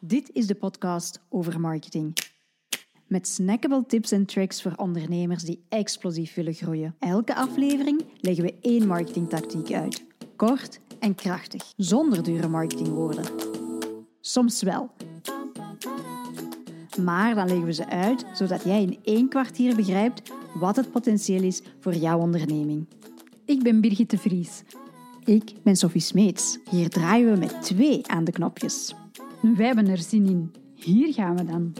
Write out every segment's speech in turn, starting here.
Dit is de podcast over marketing. Met snackable tips en tricks voor ondernemers die explosief willen groeien. Elke aflevering leggen we één marketingtactiek uit. Kort en krachtig, zonder dure marketingwoorden. Soms wel. Maar dan leggen we ze uit zodat jij in één kwartier begrijpt wat het potentieel is voor jouw onderneming. Ik ben Birgit de Vries. Ik ben Sophie Smeets. Hier draaien we met twee aan de knopjes. Wij hebben er zin in. Hier gaan we dan.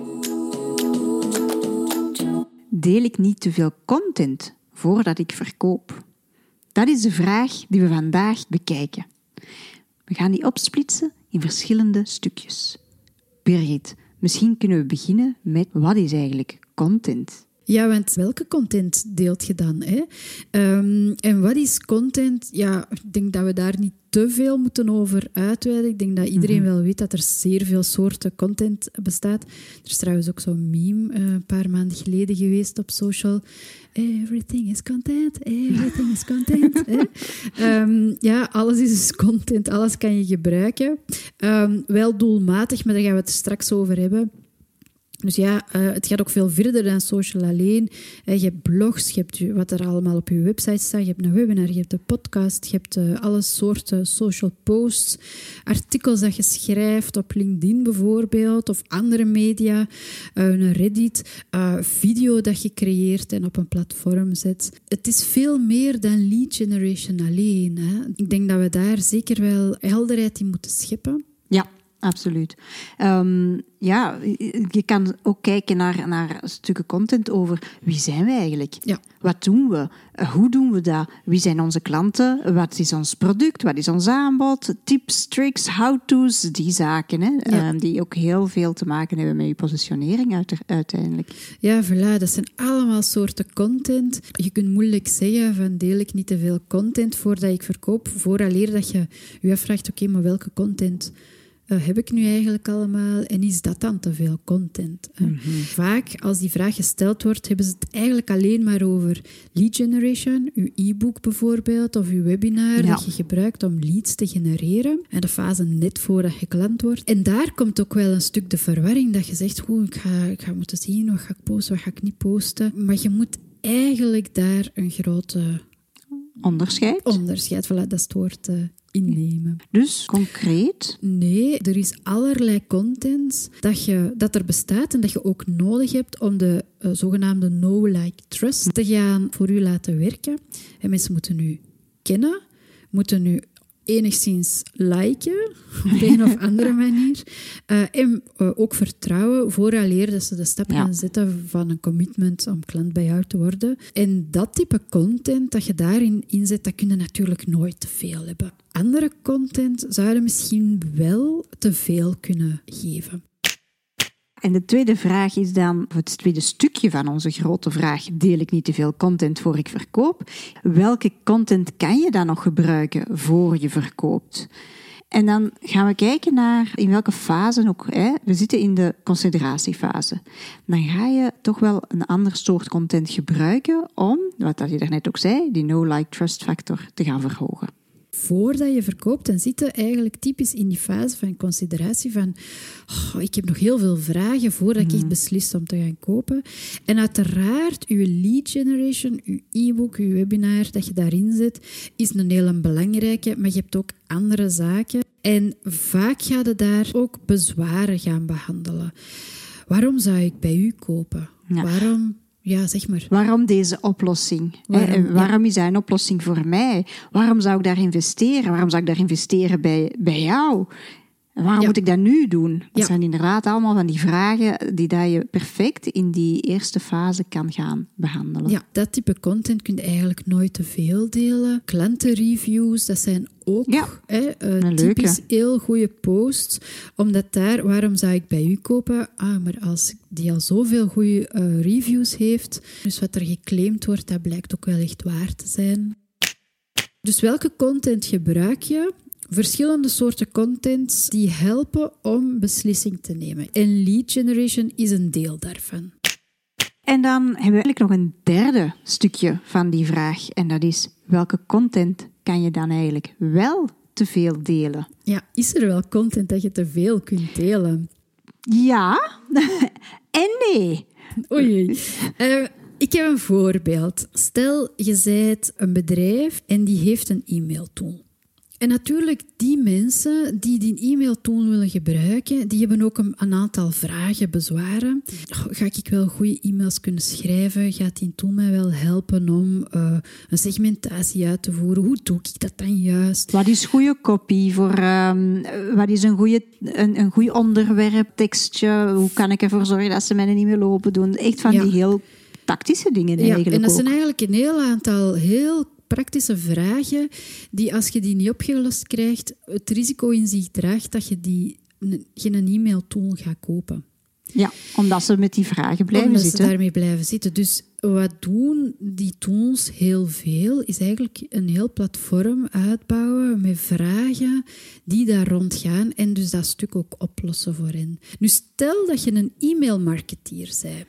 Deel ik niet te veel content voordat ik verkoop? Dat is de vraag die we vandaag bekijken. We gaan die opsplitsen in verschillende stukjes. Birgit, misschien kunnen we beginnen met wat is eigenlijk content? Ja, want welke content deelt je dan? Hè? Um, en wat is content? Ja, ik denk dat we daar niet te veel moeten over uitweiden. Ik denk dat iedereen wel weet dat er zeer veel soorten content bestaat. Er is trouwens ook zo'n meme uh, een paar maanden geleden geweest op social. Everything is content, everything is content. um, ja, alles is dus content, alles kan je gebruiken. Um, wel doelmatig, maar daar gaan we het straks over hebben. Dus ja, uh, het gaat ook veel verder dan social alleen. Uh, je hebt blogs, je hebt wat er allemaal op je website staat, je hebt een webinar, je hebt een podcast, je hebt uh, alle soorten social posts, artikels dat je schrijft op LinkedIn bijvoorbeeld, of andere media, een Reddit, video dat je creëert en op een platform zet. Het is veel meer dan lead generation alleen. Hè. Ik denk dat we daar zeker wel helderheid in moeten scheppen. Ja, absoluut. Um, ja, je kan ook kijken naar, naar stukken content over wie zijn we eigenlijk? Ja. Wat doen we? Hoe doen we dat? Wie zijn onze klanten? Wat is ons product? Wat is ons aanbod? Tips, tricks, how-to's, die zaken. Hè? Ja. Um, die ook heel veel te maken hebben met je positionering uiteindelijk. Ja, voilà. Dat zijn allemaal soorten content. Je kunt moeilijk zeggen van deel ik niet te veel content voordat ik verkoop. Vooraleer dat je je afvraagt, oké, okay, maar welke content uh, heb ik nu eigenlijk allemaal en is dat dan te veel content? Uh, mm -hmm. Vaak als die vraag gesteld wordt, hebben ze het eigenlijk alleen maar over lead generation, uw e-book bijvoorbeeld, of uw webinar ja. dat je gebruikt om leads te genereren. En de fase net voordat je klant wordt. En daar komt ook wel een stuk de verwarring dat je zegt, oh, ik, ga, ik ga moeten zien, wat ga ik posten, wat ga ik niet posten. Maar je moet eigenlijk daar een grote Onderscheid? Onderscheid, voilà, dat is het woord uh, innemen. Dus concreet? Nee, er is allerlei content dat, je, dat er bestaat en dat je ook nodig hebt om de uh, zogenaamde know-like-trust te gaan voor u laten werken. En mensen moeten u kennen, moeten u enigszins liken, op een of andere manier. Uh, en uh, ook vertrouwen vooraleer dat ze de stap ja. gaan zetten van een commitment om klant bij jou te worden. En dat type content dat je daarin inzet, dat kun je natuurlijk nooit te veel hebben. Andere content zouden misschien wel te veel kunnen geven. En de tweede vraag is dan, of het tweede stukje van onze grote vraag, deel ik niet te veel content voor ik verkoop? Welke content kan je dan nog gebruiken voor je verkoopt? En dan gaan we kijken naar in welke fase ook. Hè, we zitten in de consideratiefase. Dan ga je toch wel een ander soort content gebruiken om, wat je daarnet ook zei, die no-like-trust factor te gaan verhogen voordat je verkoopt, dan zitten eigenlijk typisch in die fase van consideratie van oh, ik heb nog heel veel vragen voordat ik echt beslis om te gaan kopen. En uiteraard, je lead generation, je e-book, je webinar dat je daarin zet, is een hele belangrijke, maar je hebt ook andere zaken. En vaak ga je daar ook bezwaren gaan behandelen. Waarom zou ik bij u kopen? Ja. Waarom ja, zeg maar. Waarom deze oplossing? Waarom, waarom ja. is dat een oplossing voor mij? Waarom zou ik daar investeren? Waarom zou ik daar investeren bij, bij jou? Waarom ja. moet ik dat nu doen? Dat zijn inderdaad allemaal van die vragen die dat je perfect in die eerste fase kan gaan behandelen. Ja, dat type content kun je eigenlijk nooit te veel delen. Klantenreviews, dat zijn ook ja, hè, uh, typisch heel goede posts. Omdat daar, waarom zou ik bij u kopen? Ah, maar als die al zoveel goede uh, reviews heeft, dus wat er geclaimd wordt, dat blijkt ook wel echt waar te zijn. Dus welke content gebruik je? Verschillende soorten content die helpen om beslissing te nemen. En lead generation is een deel daarvan. En dan hebben we eigenlijk nog een derde stukje van die vraag. En dat is, welke content kan je dan eigenlijk wel te veel delen? Ja, is er wel content dat je te veel kunt delen? Ja en nee. Oei. Uh, ik heb een voorbeeld. Stel, je zijt een bedrijf en die heeft een e-mailtool. En natuurlijk, die mensen die die e-mailtool willen gebruiken, die hebben ook een, een aantal vragen, bezwaren. Ga ik wel goede e-mails kunnen schrijven? Gaat die tool mij wel helpen om uh, een segmentatie uit te voeren? Hoe doe ik dat dan juist? Wat is goede kopie? Voor, um, wat is een goede een, een goed onderwerp, tekstje? Hoe kan ik ervoor zorgen dat ze mijn e-mail open doen? Echt van Ja. die heel tactische dingen Ja, eigenlijk en dat ook. zijn eigenlijk een heel aantal heel praktische vragen die als je die niet opgelost krijgt, het risico in zich draagt dat je die geen e-mailtool gaat kopen. Ja, omdat ze met die vragen blijven Omdat zitten. ze daarmee blijven zitten. Dus wat doen die tools heel veel, is eigenlijk een heel platform uitbouwen met vragen die daar rondgaan en dus dat stuk ook oplossen voor hen. Nu stel dat je een e-mailmarketeer bent.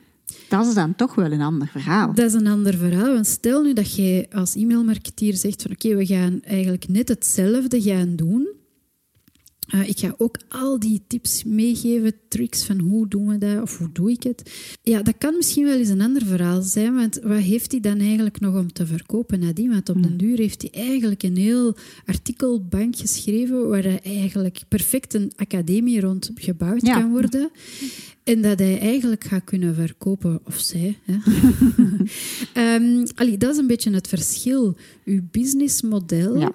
Dat is dan toch wel een ander verhaal. Dat is een ander verhaal. Want stel nu dat jij als e-mailmarketeer zegt van oké, we gaan eigenlijk net hetzelfde gaan doen. Uh, ik ga ook al die tips meegeven, tricks van hoe doen we dat of hoe doe ik het. Ja, dat kan misschien wel eens een ander verhaal zijn, want wat heeft hij dan eigenlijk nog om te verkopen nadien? Want op den duur heeft hij eigenlijk een heel artikelbank geschreven waar er eigenlijk perfect een academie rond gebouwd Ja. kan worden. En dat hij eigenlijk gaat kunnen verkopen, of zij. Hè. Ehm, allee, dat is een beetje het verschil. Uw businessmodel Ja.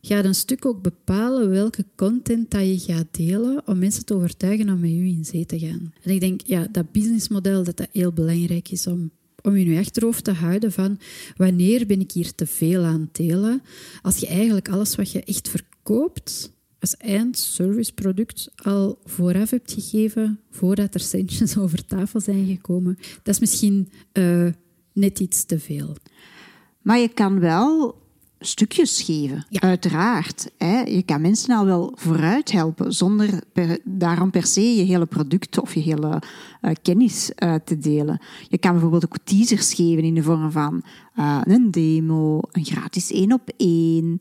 Gaat een stuk ook bepalen welke content dat je gaat delen om mensen te overtuigen om met u in zee te gaan. En ik denk, ja, dat businessmodel, dat dat heel belangrijk is om, om in je achterhoofd te houden van wanneer ben ik hier te veel aan het delen, als je eigenlijk alles wat je echt verkoopt als eindserviceproduct al vooraf hebt gegeven, voordat er centjes over tafel zijn gekomen. Dat is misschien eh, net iets te veel. Maar je kan wel stukjes geven, Ja. uiteraard. Hè. Je kan mensen al wel vooruit helpen, zonder per- daarom per se je hele product of je hele eh, kennis uit te delen. Je kan bijvoorbeeld ook teasers geven in de vorm van eh, een demo, een gratis één op één,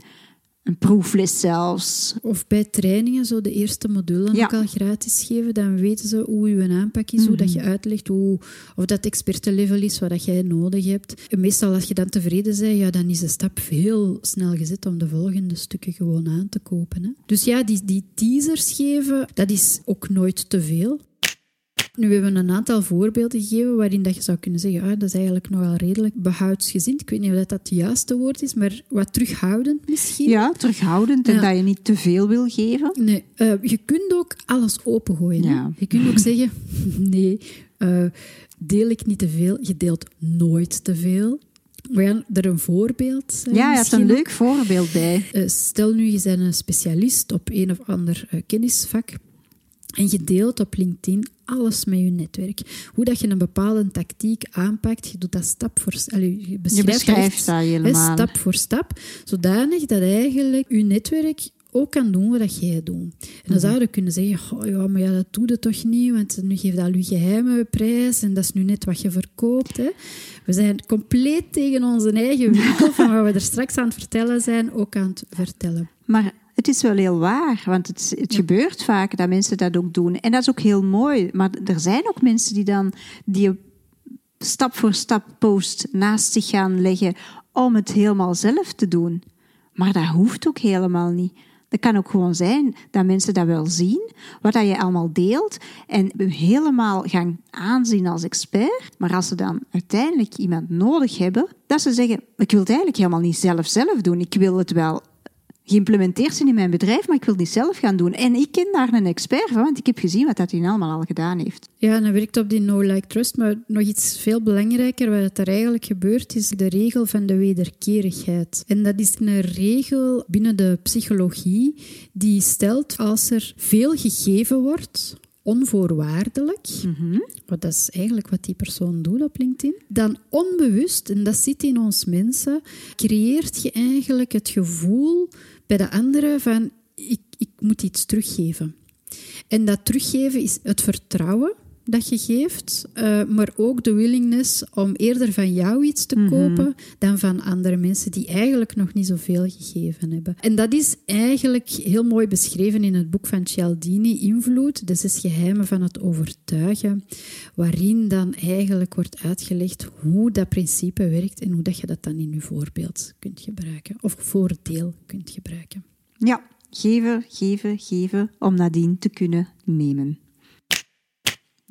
een proefles zelfs. Of bij trainingen zo de eerste module Ja. ook al gratis geven, dan weten ze hoe je aanpak is, hoe dat je uitlegt, hoe, of dat expertenlevel is wat dat jij nodig hebt. En meestal als je dan tevreden bent, ja, dan is de stap heel snel gezet om de volgende stukken gewoon aan te kopen. Hè. Dus ja, die, die teasers geven, dat is ook nooit te veel. Nu hebben we een aantal voorbeelden gegeven waarin dat je zou kunnen zeggen, ah, dat is eigenlijk nogal redelijk behoudsgezind. Ik weet niet of dat, dat het juiste woord is, maar wat terughoudend misschien. Ja, terughoudend en dat je niet te veel wil geven. Nee, eh, je kunt ook alles opengooien. Ja. Je kunt ook zeggen, nee, eh, deel ik niet te veel. Je deelt nooit te veel. We gaan er een voorbeeld uh, Ja, je hebt een leuk voorbeeld bij. Stel nu, je bent een specialist op een of ander kennisvak en je deelt op LinkedIn alles met je netwerk. Hoe dat je een bepaalde tactiek aanpakt, je doet dat stap voor stap. Je Je beschrijft, beschrijft echt, dat helemaal. stap voor stap, zodanig dat eigenlijk je netwerk ook kan doen wat jij doet. En dan Mhm. zou je kunnen zeggen, oh ja, maar ja, dat doe je toch niet, want nu geeft dat je geheime prijs en dat is nu net wat je verkoopt. Hè. We zijn compleet tegen onze eigen winkel van wat we er straks aan het vertellen zijn, ook aan het vertellen. Maar het is wel heel waar, want het, het gebeurt vaak dat mensen dat ook doen. En dat is ook heel mooi. Maar er zijn ook mensen die dan die stap voor stap post naast zich gaan leggen om het helemaal zelf te doen. Maar dat hoeft ook helemaal niet. Dat kan ook gewoon zijn dat mensen dat wel zien, wat dat je allemaal deelt, en helemaal gaan aanzien als expert. Maar als ze dan uiteindelijk iemand nodig hebben, dat ze zeggen: Ik wil het eigenlijk helemaal niet zelf zelf doen. Ik wil het wel geïmplementeerd zijn in mijn bedrijf, maar ik wil het niet zelf gaan doen. En ik ken daar een expert van, want ik heb gezien wat dat hij allemaal al gedaan heeft. Ja, en werkt op die no-like-trust, maar nog iets veel belangrijker, wat er eigenlijk gebeurt, is de regel van de wederkerigheid. En dat is een regel binnen de psychologie die stelt als er veel gegeven wordt, onvoorwaardelijk, wat dat is eigenlijk wat die persoon doet op LinkedIn, dan onbewust, en dat zit in ons mensen, creëert je eigenlijk het gevoel bij de anderen van ik, ik moet iets teruggeven. En dat teruggeven is het vertrouwen dat je geeft, uh, maar ook de willingness om eerder van jou iets te Mhm. kopen dan van andere mensen die eigenlijk nog niet zoveel gegeven hebben. En dat is eigenlijk heel mooi beschreven in het boek van Cialdini, Invloed, de zes geheimen van het overtuigen, waarin dan eigenlijk wordt uitgelegd hoe dat principe werkt en hoe dat je dat dan in je voorbeeld kunt gebruiken, of voordeel kunt gebruiken. Ja, geven, geven, geven om nadien te kunnen nemen.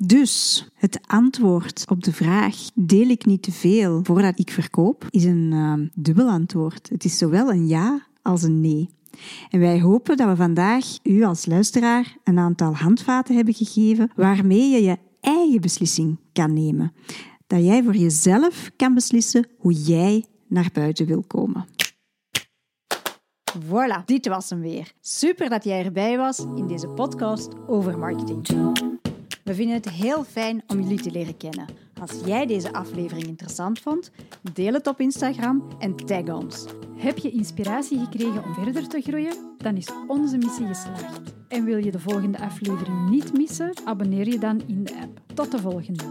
Dus het antwoord op de vraag: deel ik niet te veel voordat ik verkoop? is een uh, dubbel antwoord. Het is zowel een ja als een nee. En wij hopen dat we vandaag u als luisteraar een aantal handvaten hebben gegeven waarmee je je eigen beslissing kan nemen. Dat jij voor jezelf kan beslissen hoe jij naar buiten wil komen. Voilà, dit was hem weer. Super dat jij erbij was in deze podcast over marketing. We vinden het heel fijn om jullie te leren kennen. Als jij deze aflevering interessant vond, deel het op Instagram en tag ons. Heb je inspiratie gekregen om verder te groeien? Dan is onze missie geslaagd. En wil je de volgende aflevering niet missen? Abonneer je dan in de app. Tot de volgende.